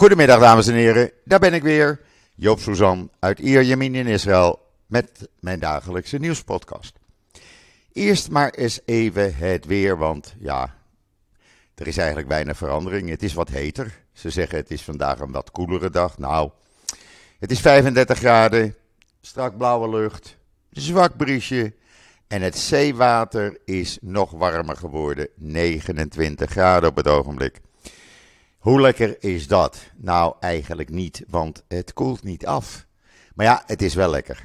Goedemiddag dames en heren, daar ben ik weer, Joop Suzan uit Ierjemien in Israël met mijn dagelijkse nieuwspodcast. Eerst maar eens even het weer, want ja, er is eigenlijk weinig verandering. Het is wat heter. Ze zeggen het is vandaag een wat koelere dag. Nou, het is 35 graden, strak blauwe lucht, zwak briesje en het zeewater is nog warmer geworden, 29 graden op het ogenblik. Hoe lekker is dat? Nou, eigenlijk niet, want het koelt niet af. Maar ja, het is wel lekker.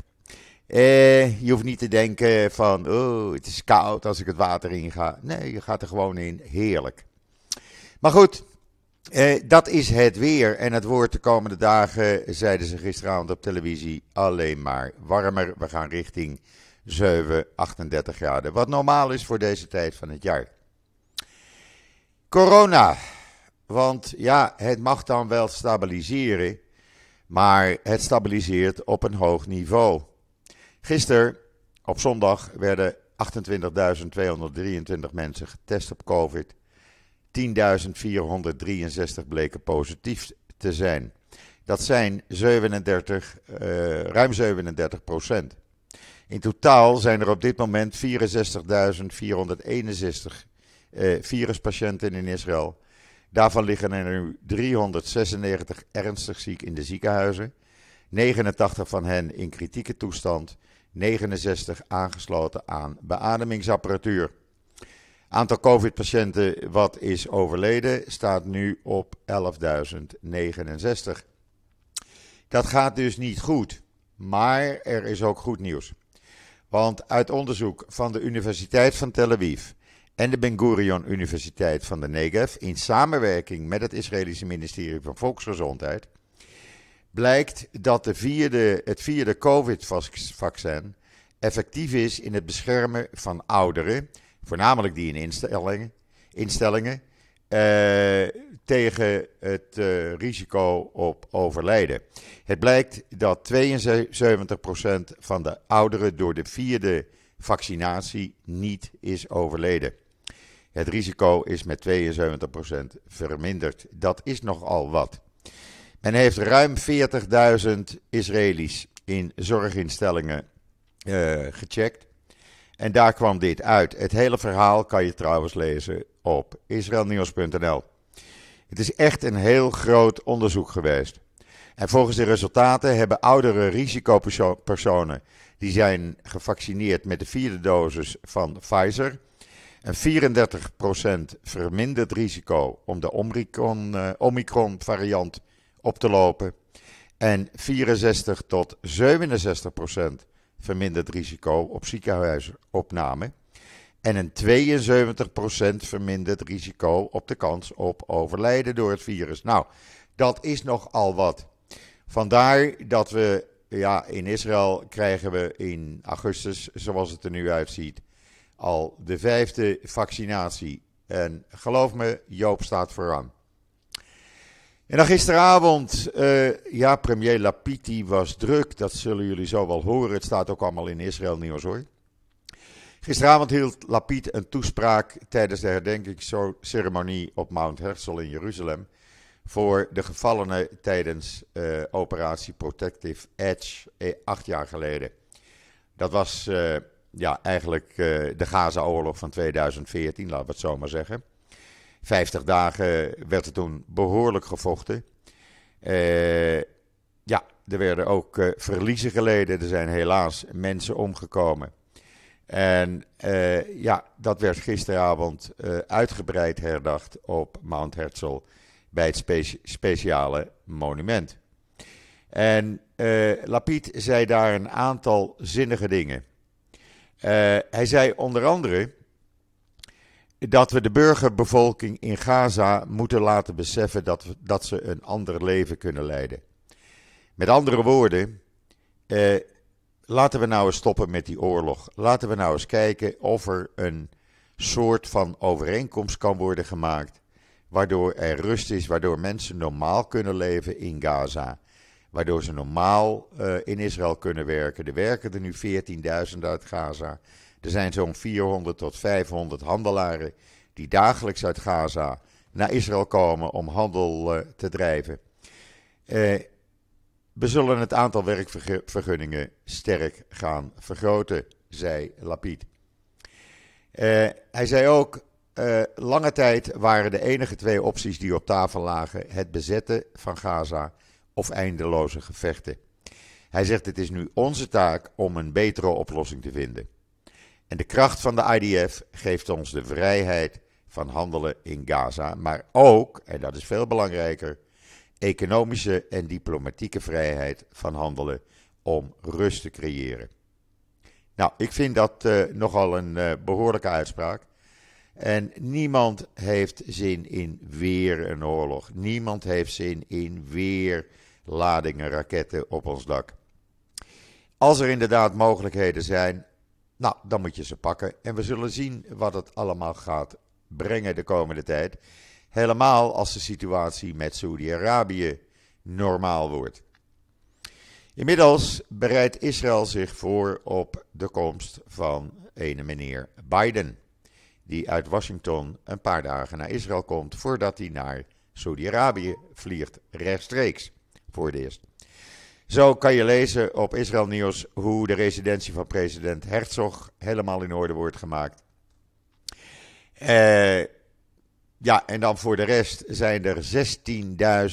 Eh, je hoeft niet te denken van, oh, het is koud als ik het water in ga. Nee, je gaat er gewoon in. Heerlijk. Maar goed, eh, dat is het weer. En het wordt de komende dagen, zeiden ze gisteravond op televisie, alleen maar warmer. We gaan richting 7, 38 graden. Wat normaal is voor deze tijd van het jaar. Corona. Want ja, het mag dan wel stabiliseren, maar het stabiliseert op een hoog niveau. Gisteren, op zondag, werden 28.223 mensen getest op COVID. 10.463 bleken positief te zijn. Dat zijn 37, uh, ruim 37 procent. In totaal zijn er op dit moment 64.461 uh, viruspatiënten in Israël. Daarvan liggen er nu 396 ernstig ziek in de ziekenhuizen, 89 van hen in kritieke toestand, 69 aangesloten aan beademingsapparatuur. Aantal COVID-patiënten wat is overleden staat nu op 11.069. Dat gaat dus niet goed, maar er is ook goed nieuws. Want uit onderzoek van de Universiteit van Tel Aviv en de Ben Gurion Universiteit van de Negev in samenwerking met het Israëlische ministerie van Volksgezondheid blijkt dat de het vierde COVID-vaccin effectief is in het beschermen van ouderen, voornamelijk die in instellingen, instellingen uh, tegen het uh, risico op overlijden. Het blijkt dat 72% van de ouderen door de vierde vaccinatie niet is overleden. Het risico is met 72% verminderd. Dat is nogal wat. Men heeft ruim 40.000 Israëli's in zorginstellingen uh, gecheckt. En daar kwam dit uit. Het hele verhaal kan je trouwens lezen op israelnieuws.nl. Het is echt een heel groot onderzoek geweest. En volgens de resultaten hebben oudere risicopersonen die zijn gevaccineerd met de vierde dosis van Pfizer een 34% verminderd risico om de Omicron, uh, Omicron variant op te lopen en 64 tot 67% verminderd risico op ziekenhuisopname. En een 72% verminderd risico op de kans op overlijden door het virus. Nou, dat is nogal wat. Vandaar dat we, ja, in Israël krijgen we in augustus, zoals het er nu uitziet, al de vijfde vaccinatie. En geloof me, Joop staat vooraan. En dan gisteravond, uh, ja, premier Lapiti was druk. Dat zullen jullie zo wel horen. Het staat ook allemaal in Israël nieuws hoor. Gisteravond hield Lapid een toespraak tijdens de herdenkingsceremonie op Mount Herzl in Jeruzalem. Voor de gevallenen tijdens uh, operatie Protective Edge eh, acht jaar geleden. Dat was ja, eigenlijk de Gaza-oorlog van 2014, laten we het zo maar zeggen. 50 dagen werd er toen behoorlijk gevochten. Uh, ja, er werden ook uh, verliezen geleden. Er zijn helaas mensen omgekomen. En ja, dat werd gisteravond uitgebreid herdacht op Mount Herzl bij het spe speciale monument. En Lapid zei daar een aantal zinnige dingen. Hij zei onder andere dat we de burgerbevolking in Gaza moeten laten beseffen dat, dat ze een ander leven kunnen leiden. Met andere woorden, eh, laten we nou eens stoppen met die oorlog. Laten we nou eens kijken of er een soort van overeenkomst kan worden gemaakt. Waardoor er rust is, waardoor mensen normaal kunnen leven in Gaza. Waardoor ze normaal uh, in Israël kunnen werken. Er werken er nu 14.000 uit Gaza. Er zijn zo'n 400 tot 500 handelaren die dagelijks uit Gaza naar Israël komen om handel uh, te drijven. Uh, we zullen het aantal werkvergunningen sterk gaan vergroten, zei Lapid. Hij zei ook: lange tijd waren de enige twee opties die op tafel lagen het bezetten van Gaza of eindeloze gevechten. Hij zegt: het is nu onze taak om een betere oplossing te vinden. En de kracht van de IDF geeft ons de vrijheid van handelen in Gaza, maar ook, en dat is veel belangrijker, economische en diplomatieke vrijheid van handelen om rust te creëren. Nou, ik vind dat uh, nogal een uh, behoorlijke uitspraak. En niemand heeft zin in weer een oorlog. Niemand heeft zin in weer ladingen raketten op ons dak. Als er inderdaad mogelijkheden zijn, nou, dan moet je ze pakken. En we zullen zien wat het allemaal gaat brengen de komende tijd. Helemaal als de situatie met Saudi-Arabië normaal wordt. Inmiddels bereidt Israël zich voor op de komst van ene meneer Biden. Die uit Washington een paar dagen naar Israël komt voordat hij naar Saudi-Arabië vliegt, rechtstreeks voor het eerst. Zo kan je lezen op Israël Nieuws hoe de residentie van president Herzog helemaal in orde wordt gemaakt. Uh, ja, en dan voor de rest zijn er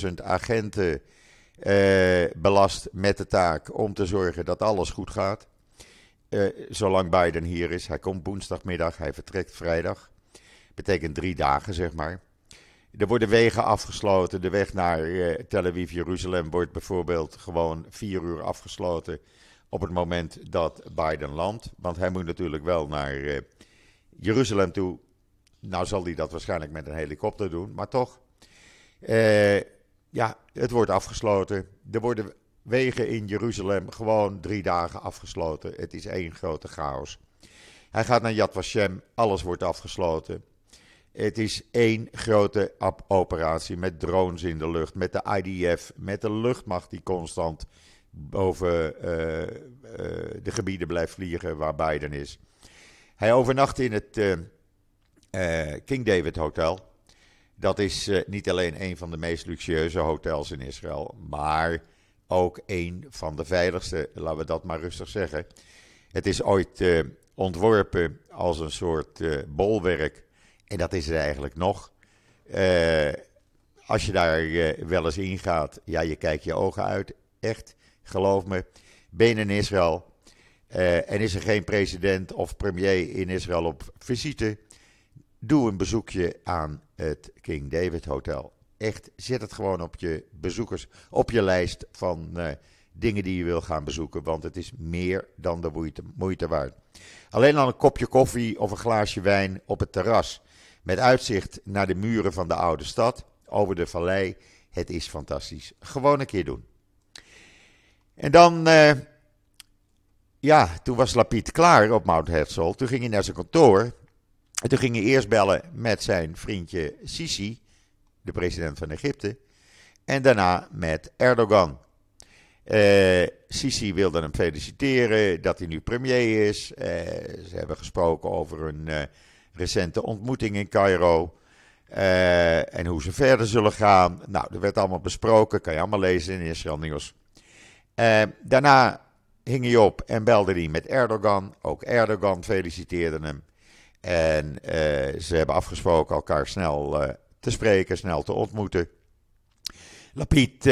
16.000 agenten uh, belast met de taak om te zorgen dat alles goed gaat. Uh, zolang Biden hier is. Hij komt woensdagmiddag, hij vertrekt vrijdag. Betekent drie dagen, zeg maar. Er worden wegen afgesloten. De weg naar uh, Tel Aviv, Jeruzalem wordt bijvoorbeeld gewoon vier uur afgesloten op het moment dat Biden landt. Want hij moet natuurlijk wel naar Jeruzalem toe nou zal hij dat waarschijnlijk met een helikopter doen, maar toch. Uh, ja, het wordt afgesloten. Er worden wegen in Jeruzalem gewoon drie dagen afgesloten. Het is één grote chaos. Hij gaat naar Yad Vashem, alles wordt afgesloten. Het is één grote operatie met drones in de lucht, met de IDF, met de luchtmacht die constant boven uh, uh, de gebieden blijft vliegen waar Biden is. Hij overnacht in het uh, King David Hotel. Dat is niet alleen een van de meest luxueuze hotels in Israël, maar ook een van de veiligste, laten we dat maar rustig zeggen. Het is ooit ontworpen als een soort bolwerk en dat is het eigenlijk nog. als je daar wel eens ingaat, ja, je kijkt je ogen uit. Echt, geloof me. Ben in Israël en is er geen president of premier in Israël op visite, Doe een bezoekje aan het King David Hotel. Echt, zet het gewoon op je bezoekers, op je lijst van dingen die je wil gaan bezoeken. Want het is meer dan de moeite waard. Alleen al een kopje koffie of een glaasje wijn op het terras. Met uitzicht naar de muren van de oude stad, over de vallei. Het is fantastisch. Gewoon een keer doen. En dan, uh, ja, toen was Lapid klaar op Mount Herzl. Toen ging hij naar zijn kantoor. En toen ging hij eerst bellen met zijn vriendje Sisi, de president van Egypte. En daarna met Erdogan. Uh, Sisi wilde hem feliciteren dat hij nu premier is. Uh, ze hebben gesproken over een recente ontmoeting in Cairo. en hoe ze verder zullen gaan. Nou, dat werd allemaal besproken. Kan je allemaal lezen in Israël Nieuws. daarna hing hij op en belde hij met Erdogan. Ook Erdogan feliciteerde hem. En uh, ze hebben afgesproken elkaar snel te spreken, snel te ontmoeten. Lapid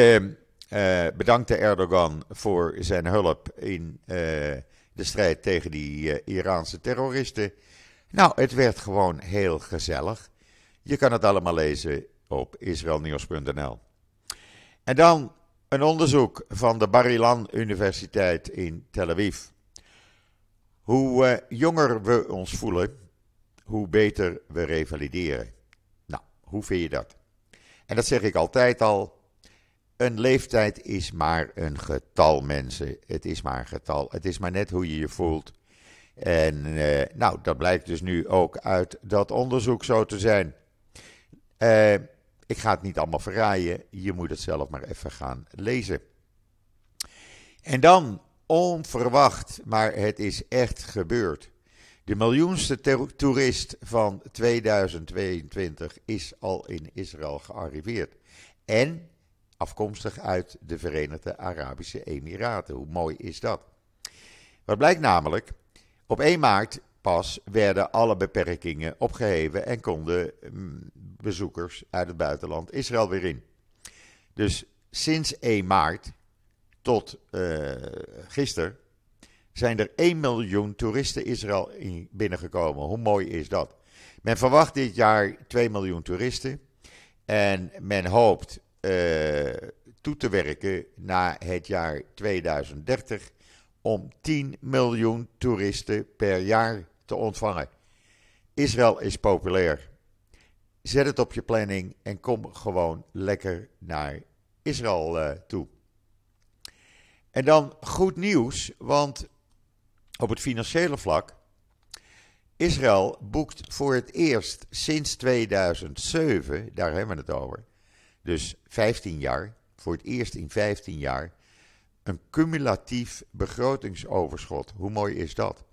bedankte Erdogan voor zijn hulp in de strijd tegen die Iraanse terroristen. Nou, het werd gewoon heel gezellig. Je kan het allemaal lezen op israelnieuws.nl. En dan een onderzoek van de Bar Ilan Universiteit in Tel Aviv. Hoe jonger we ons voelen, hoe beter we revalideren. Nou, hoe vind je dat? En dat zeg ik altijd al. Een leeftijd is maar een getal, mensen. Het is maar een getal. Het is maar net hoe je je voelt. En uh, nou, dat blijkt dus nu ook uit dat onderzoek zo te zijn. Uh, ik ga het niet allemaal verraaien. Je moet het zelf maar even gaan lezen. En dan, onverwacht, maar het is echt gebeurd. De miljoenste toerist van 2022 is al in Israël gearriveerd. En afkomstig uit de Verenigde Arabische Emiraten. Hoe mooi is dat? Wat blijkt namelijk, op 1 maart pas werden alle beperkingen opgeheven en konden mm, bezoekers uit het buitenland Israël weer in. Dus sinds 1 maart tot uh, gisteren zijn er 1 miljoen toeristen Israël binnengekomen. Hoe mooi is dat? Men verwacht dit jaar 2 miljoen toeristen. En men hoopt uh, toe te werken naar het jaar 2030 om 10 miljoen toeristen per jaar te ontvangen. Israël is populair. Zet het op je planning en kom gewoon lekker naar Israël uh, toe. En dan goed nieuws, want op het financiële vlak. Israël boekt voor het eerst sinds 2007, daar hebben we het over, dus 15 jaar, voor het eerst in 15 jaar, een cumulatief begrotingsoverschot. Hoe mooi is dat?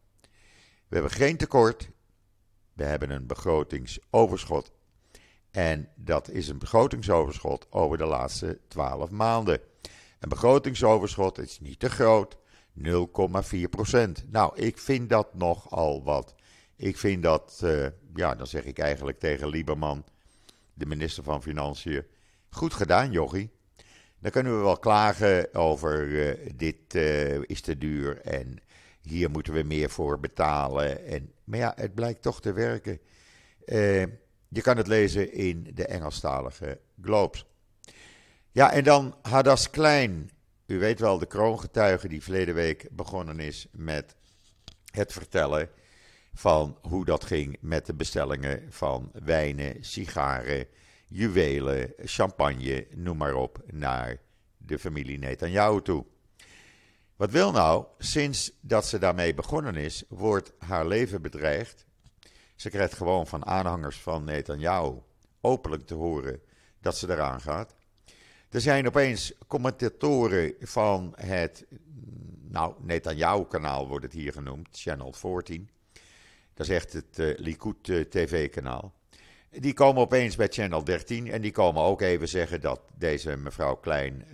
We hebben geen tekort, we hebben een begrotingsoverschot. En dat is een begrotingsoverschot over de laatste 12 maanden. Een begrotingsoverschot is niet te groot, 0,4% Nou, ik vind dat nogal wat. Ik vind dat, uh, ja, dan zeg ik eigenlijk tegen Lieberman, de minister van Financiën, goed gedaan, jochie. Dan kunnen we wel klagen over uh, dit uh, is te duur en hier moeten we meer voor betalen. En, maar ja, het blijkt toch te werken. je kan het lezen in de Engelstalige Globes. Ja, en dan Hadas Klein. U weet wel, de kroongetuige die verleden week begonnen is met het vertellen van hoe dat ging met de bestellingen van wijnen, sigaren, juwelen, champagne, noem maar op, naar de familie Netanyahu toe. Wat wil nou? Sinds dat ze daarmee begonnen is, wordt haar leven bedreigd. Ze krijgt gewoon van aanhangers van Netanyahu openlijk te horen dat ze eraan gaat. Er zijn opeens commentatoren van het, nou, Netanyahu-kanaal wordt het hier genoemd, Channel 14. Dat is echt het uh, Likud uh, TV-kanaal. Die komen opeens bij Channel 13 en die komen ook even zeggen dat deze mevrouw Klein uh,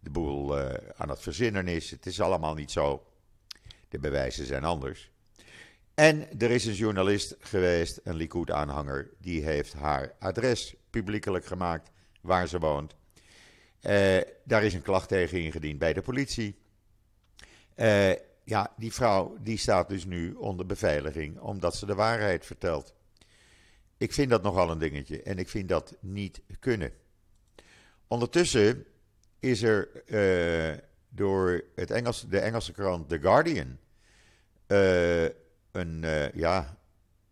de boel aan het verzinnen is. Het is allemaal niet zo. De bewijzen zijn anders. En er is een journalist geweest, een Likud-aanhanger, die heeft haar adres publiekelijk gemaakt waar ze woont. Uh, daar is een klacht tegen ingediend bij de politie. Ja, die vrouw die staat dus nu onder beveiliging omdat ze de waarheid vertelt. Ik vind dat nogal een dingetje en ik vind dat niet kunnen. Ondertussen is er uh, door het Engels, de Engelse krant The Guardian een, ja,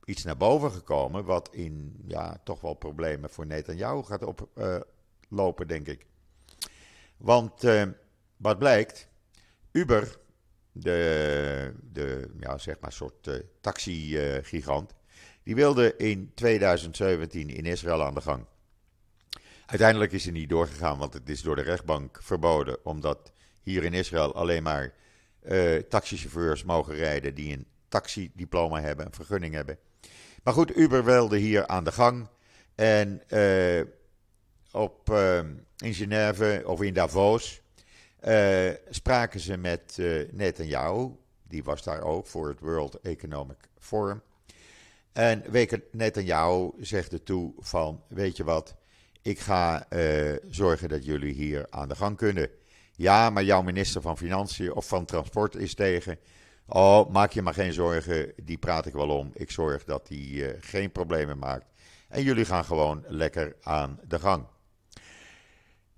iets naar boven gekomen wat in ja, toch wel problemen voor Netanyahu gaat oplopen, denk ik. Want wat blijkt, Uber, de, de ja, zeg maar soort taxi-gigant, die wilde in 2017 in Israël aan de gang. Uiteindelijk is hij niet doorgegaan, want het is door de rechtbank verboden, omdat hier in Israël alleen maar uh, taxichauffeurs mogen rijden die een taxidiploma hebben, een vergunning hebben. Maar goed, Uber wilde hier aan de gang. En uh, op, uh, in Genève of in Davos spraken ze met uh, Netanyahu. Die was daar ook voor het World Economic Forum. En Netanyahu zegt er toe van, weet je wat, ik ga zorgen dat jullie hier aan de gang kunnen. Ja, maar jouw minister van Financiën of van Transport is tegen. Oh, maak je maar geen zorgen, die praat ik wel om. Ik zorg dat hij geen problemen maakt. En jullie gaan gewoon lekker aan de gang.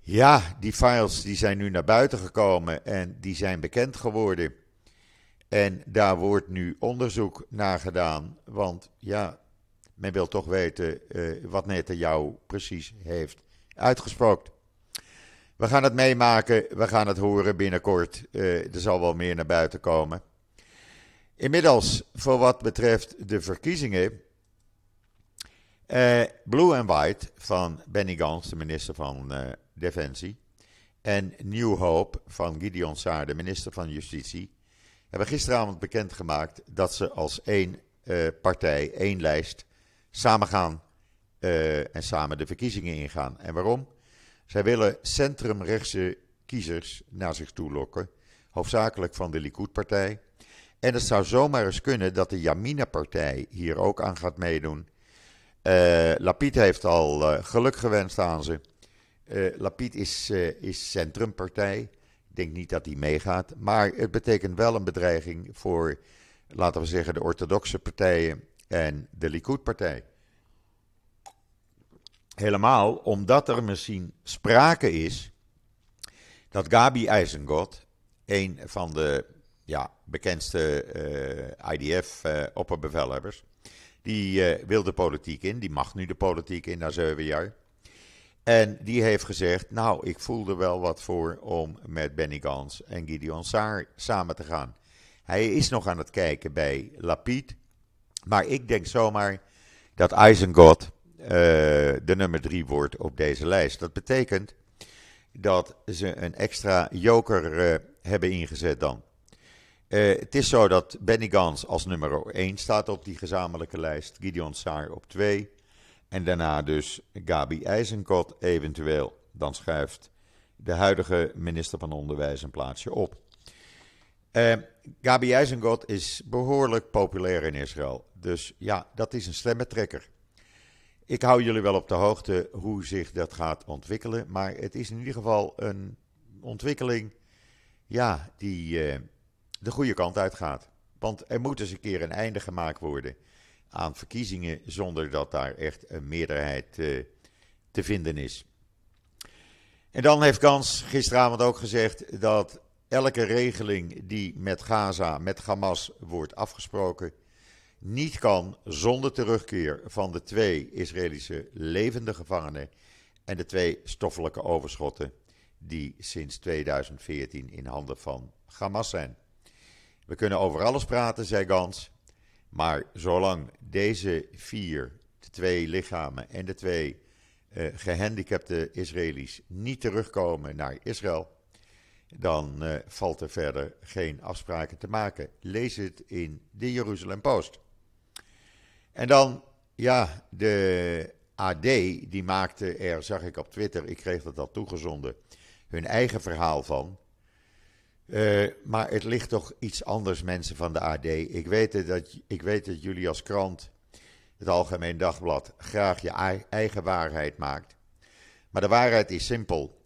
Ja, die files die zijn nu naar buiten gekomen en die zijn bekend geworden. En daar wordt nu onderzoek naar gedaan, want ja, men wil toch weten uh, wat jou precies heeft uitgesproken. We gaan het meemaken, we gaan het horen binnenkort. Uh, er zal wel meer naar buiten komen. Inmiddels, voor wat betreft de verkiezingen. Uh, Blue and White van Benny Gans, de minister van Defensie. En New Hope van Gideon Saar, de minister van Justitie, hebben gisteravond bekendgemaakt dat ze als één uh, partij, één lijst, samen gaan uh, en samen de verkiezingen ingaan. En waarom? Zij willen centrumrechtse kiezers naar zich toe lokken, hoofdzakelijk van de Likud-partij. En het zou zomaar eens kunnen dat de Yamina-partij hier ook aan gaat meedoen. Uh, heeft al geluk gewenst aan ze. Uh, is, is centrumpartij. Denk niet dat hij meegaat. Maar het betekent wel een bedreiging voor, laten we zeggen, de orthodoxe partijen en de Likud-partij. Helemaal omdat er misschien sprake is dat Gabi Eisengot, een van de ja, bekendste uh, IDF-opperbevelhebbers, uh, die uh, wil de politiek in, die mag nu de politiek in na zeven jaar. En die heeft gezegd, nou, ik voel er wel wat voor om met Benny Gans en Gideon Saar samen te gaan. Hij is nog aan het kijken bij Lapid, maar ik denk zomaar dat Eisengot de nummer drie wordt op deze lijst. Dat betekent dat ze een extra joker uh, hebben ingezet dan. Uh, het is zo dat Benny Gans als nummer 1 staat op die gezamenlijke lijst. Gideon Saar op 2. En daarna dus Gabi IJzenkot eventueel. Dan schuift de huidige minister van Onderwijs een plaatsje op. Uh, Gabi IJzenkot is behoorlijk populair in Israël. Dus ja, dat is een stemmetrekker. Ik hou jullie wel op de hoogte hoe zich dat gaat ontwikkelen. Maar het is in ieder geval een ontwikkeling ja, die uh, de goede kant uitgaat. Want er moet eens een keer een einde gemaakt worden aan verkiezingen zonder dat daar echt een meerderheid uh, te vinden is. En dan heeft Gans gisteravond ook gezegd dat elke regeling die met Gaza, met Hamas wordt afgesproken, niet kan zonder terugkeer van de twee Israëlische levende gevangenen en de twee stoffelijke overschotten die sinds 2014 in handen van Hamas zijn. We kunnen over alles praten, zei Gans, maar zolang deze vier, de twee lichamen en de twee uh, gehandicapte Israëli's niet terugkomen naar Israël, dan uh, valt er verder geen afspraken te maken. Lees het in de Jeruzalem Post. En dan, ja, de AD, die maakte er, zag ik op Twitter, ik kreeg dat al toegezonden, hun eigen verhaal van. Uh, maar het ligt toch iets anders, mensen van de AD. Ik weet, dat, ik weet dat jullie als krant, het Algemeen Dagblad, graag je eigen waarheid maakt. Maar de waarheid is simpel.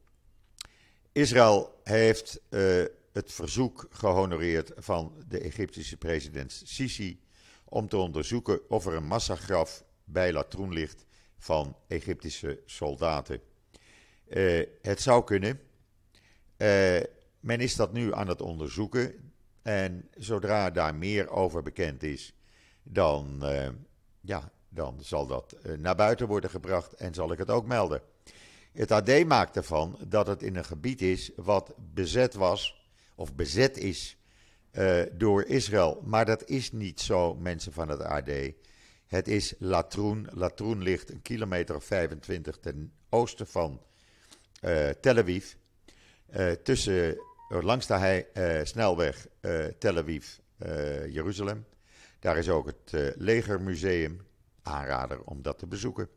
Israël heeft uh, het verzoek gehonoreerd van de Egyptische president Sisi om te onderzoeken of er een massagraf bij Latroen ligt van Egyptische soldaten. Uh, het zou kunnen. Uh, men is dat nu aan het onderzoeken. En zodra daar meer over bekend is, dan, uh, ja, dan zal dat naar buiten worden gebracht en zal ik het ook melden. Het AD maakt ervan dat het in een gebied is wat bezet was, of bezet is uh, door Israël. Maar dat is niet zo, mensen van het AD. Het is Latroen. Latroen ligt een kilometer of 25 ten oosten van Tel Aviv. Tussen, langs de snelweg Tel Aviv-Jeruzalem. Daar is ook het Legermuseum. Aanrader om dat te bezoeken.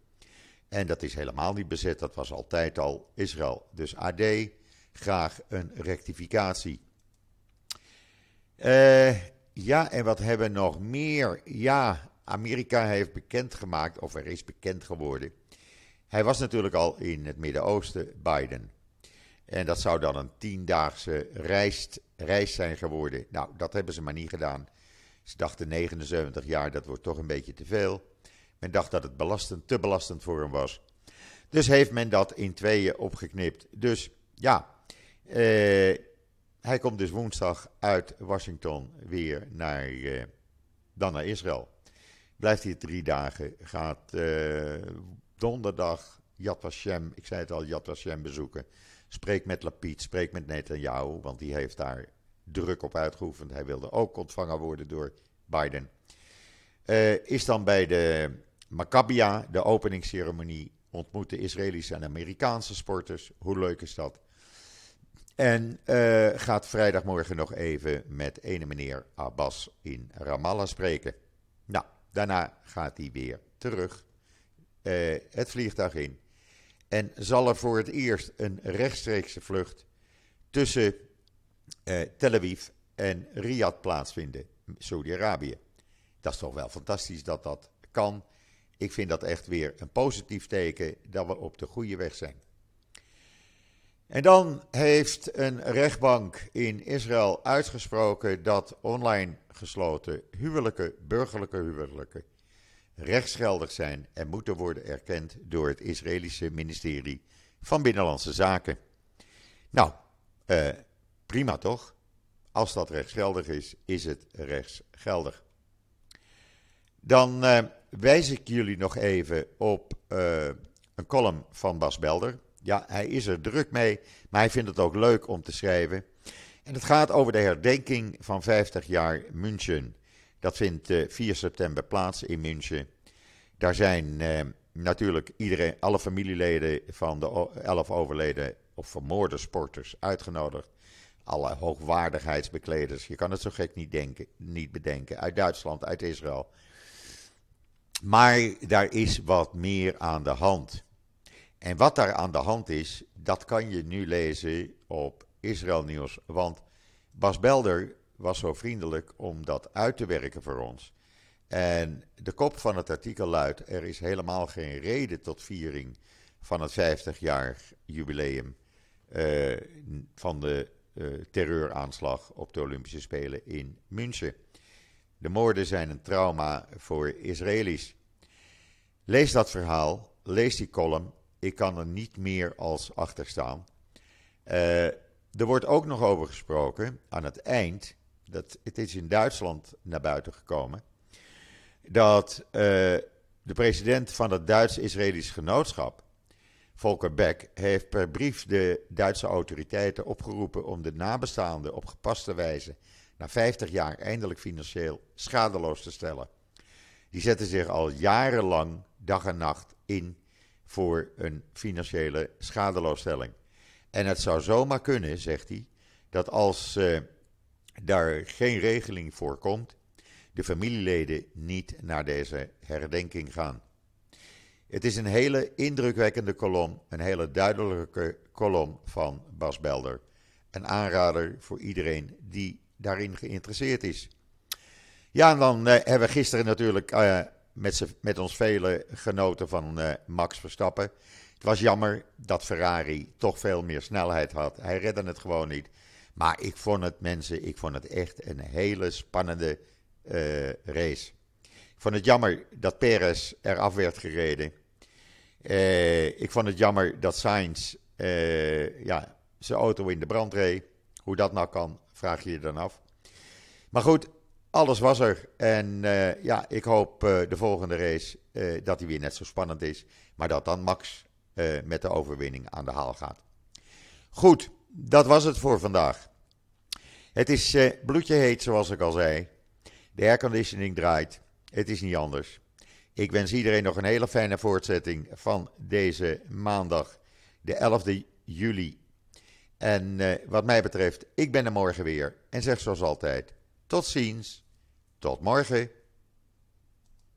En dat is helemaal niet bezet, dat was altijd al Israël. Dus AD, graag een rectificatie. Ja, en wat hebben we nog meer? Ja, Amerika heeft bekendgemaakt, of er is bekend geworden. Hij was natuurlijk al in het Midden-Oosten, Biden. En dat zou dan een tiendaagse reis, reis zijn geworden. Nou, dat hebben ze maar niet gedaan. Ze dachten 79 jaar, dat wordt toch een beetje te veel. Men dacht dat het belastend, te belastend voor hem was. Dus heeft men dat in tweeën opgeknipt. Dus ja, eh, hij komt dus woensdag uit Washington weer naar, uh, dan naar Israël. Blijft hier drie dagen. Gaat uh, donderdag Yad Vashem, ik zei het al, Yad Vashem bezoeken. Spreekt met Lapid, spreekt met Netanyahu, want die heeft daar druk op uitgeoefend. Hij wilde ook ontvangen worden door Biden. Uh, is dan bij de Maccabia, de openingsceremonie, ontmoeten Israëlische en Amerikaanse sporters. Hoe leuk is dat? En uh, gaat vrijdagmorgen nog even met ene meneer Abbas in Ramallah spreken. Nou, daarna gaat hij weer terug uh, het vliegtuig in. En zal er voor het eerst een rechtstreekse vlucht tussen eh, Tel Aviv en Riyadh plaatsvinden, Saudi-Arabië. Dat is toch wel fantastisch dat dat kan. Ik vind dat echt weer een positief teken dat we op de goede weg zijn. En dan heeft een rechtbank in Israël uitgesproken dat online gesloten huwelijken, burgerlijke huwelijken, rechtsgeldig zijn en moeten worden erkend door het Israëlische ministerie van Binnenlandse Zaken. Nou, eh, prima toch? Als dat rechtsgeldig is, is het rechtsgeldig. Dan eh, wijs ik jullie nog even op uh, een column van Bas Belder. Ja, hij is er druk mee, maar hij vindt het ook leuk om te schrijven. En het gaat over de herdenking van 50 jaar München. Dat vindt uh, 4 september plaats in München. Daar zijn uh, natuurlijk iedereen, alle familieleden van de elf overleden of vermoorde sporters uitgenodigd. Alle hoogwaardigheidsbekleders, je kan het zo gek niet, denken, niet bedenken, uit Duitsland, uit Israël. Maar daar is wat meer aan de hand. En wat daar aan de hand is, dat kan je nu lezen op Israël Nieuws. Want Bas Belder was zo vriendelijk om dat uit te werken voor ons. En de kop van het artikel luidt: er is helemaal geen reden tot viering van het 50-jarig jubileum uh, van de uh, terreuraanslag op de Olympische Spelen in München. De moorden zijn een trauma voor Israëli's. Lees dat verhaal, lees die column. Ik kan er niet meer als achter staan. Uh, er wordt ook nog over gesproken aan het eind. Dat, het is in Duitsland naar buiten gekomen. Dat uh, de president van het Duits-Israëlisch Genootschap, Volker Beck, heeft per brief de Duitse autoriteiten opgeroepen om de nabestaanden op gepaste wijze na 50 jaar eindelijk financieel schadeloos te stellen. Die zetten zich al jarenlang dag en nacht in voor een financiële schadeloosstelling. En het zou zomaar kunnen, zegt hij, dat als uh, daar geen regeling voor komt, de familieleden niet naar deze herdenking gaan. Het is een hele indrukwekkende kolom, een hele duidelijke kolom van Bas Belder. Een aanrader voor iedereen die daarin geïnteresseerd is. Ja, en dan uh, hebben we gisteren natuurlijk uh, met, met ons velen genoten van uh, Max Verstappen. Het was jammer dat Ferrari toch veel meer snelheid had. Hij redde het gewoon niet. Maar ik vond het, mensen, ik vond het echt een hele spannende race. Ik vond het jammer dat Perez eraf werd gereden. ik vond het jammer dat Sainz ja, zijn auto in de brand reed. Hoe dat nou kan, vraag je je dan af. Maar goed, alles was er. En ja, ik hoop de volgende race dat hij weer net zo spannend is. Maar dat dan Max met de overwinning aan de haal gaat. Goed, dat was het voor vandaag. Het is bloedje heet, zoals ik al zei. De airconditioning draait. Het is niet anders. Ik wens iedereen nog een hele fijne voortzetting van deze maandag, de 11e juli en uh, wat mij betreft, ik ben er morgen weer. En zeg zoals altijd: tot ziens, tot morgen.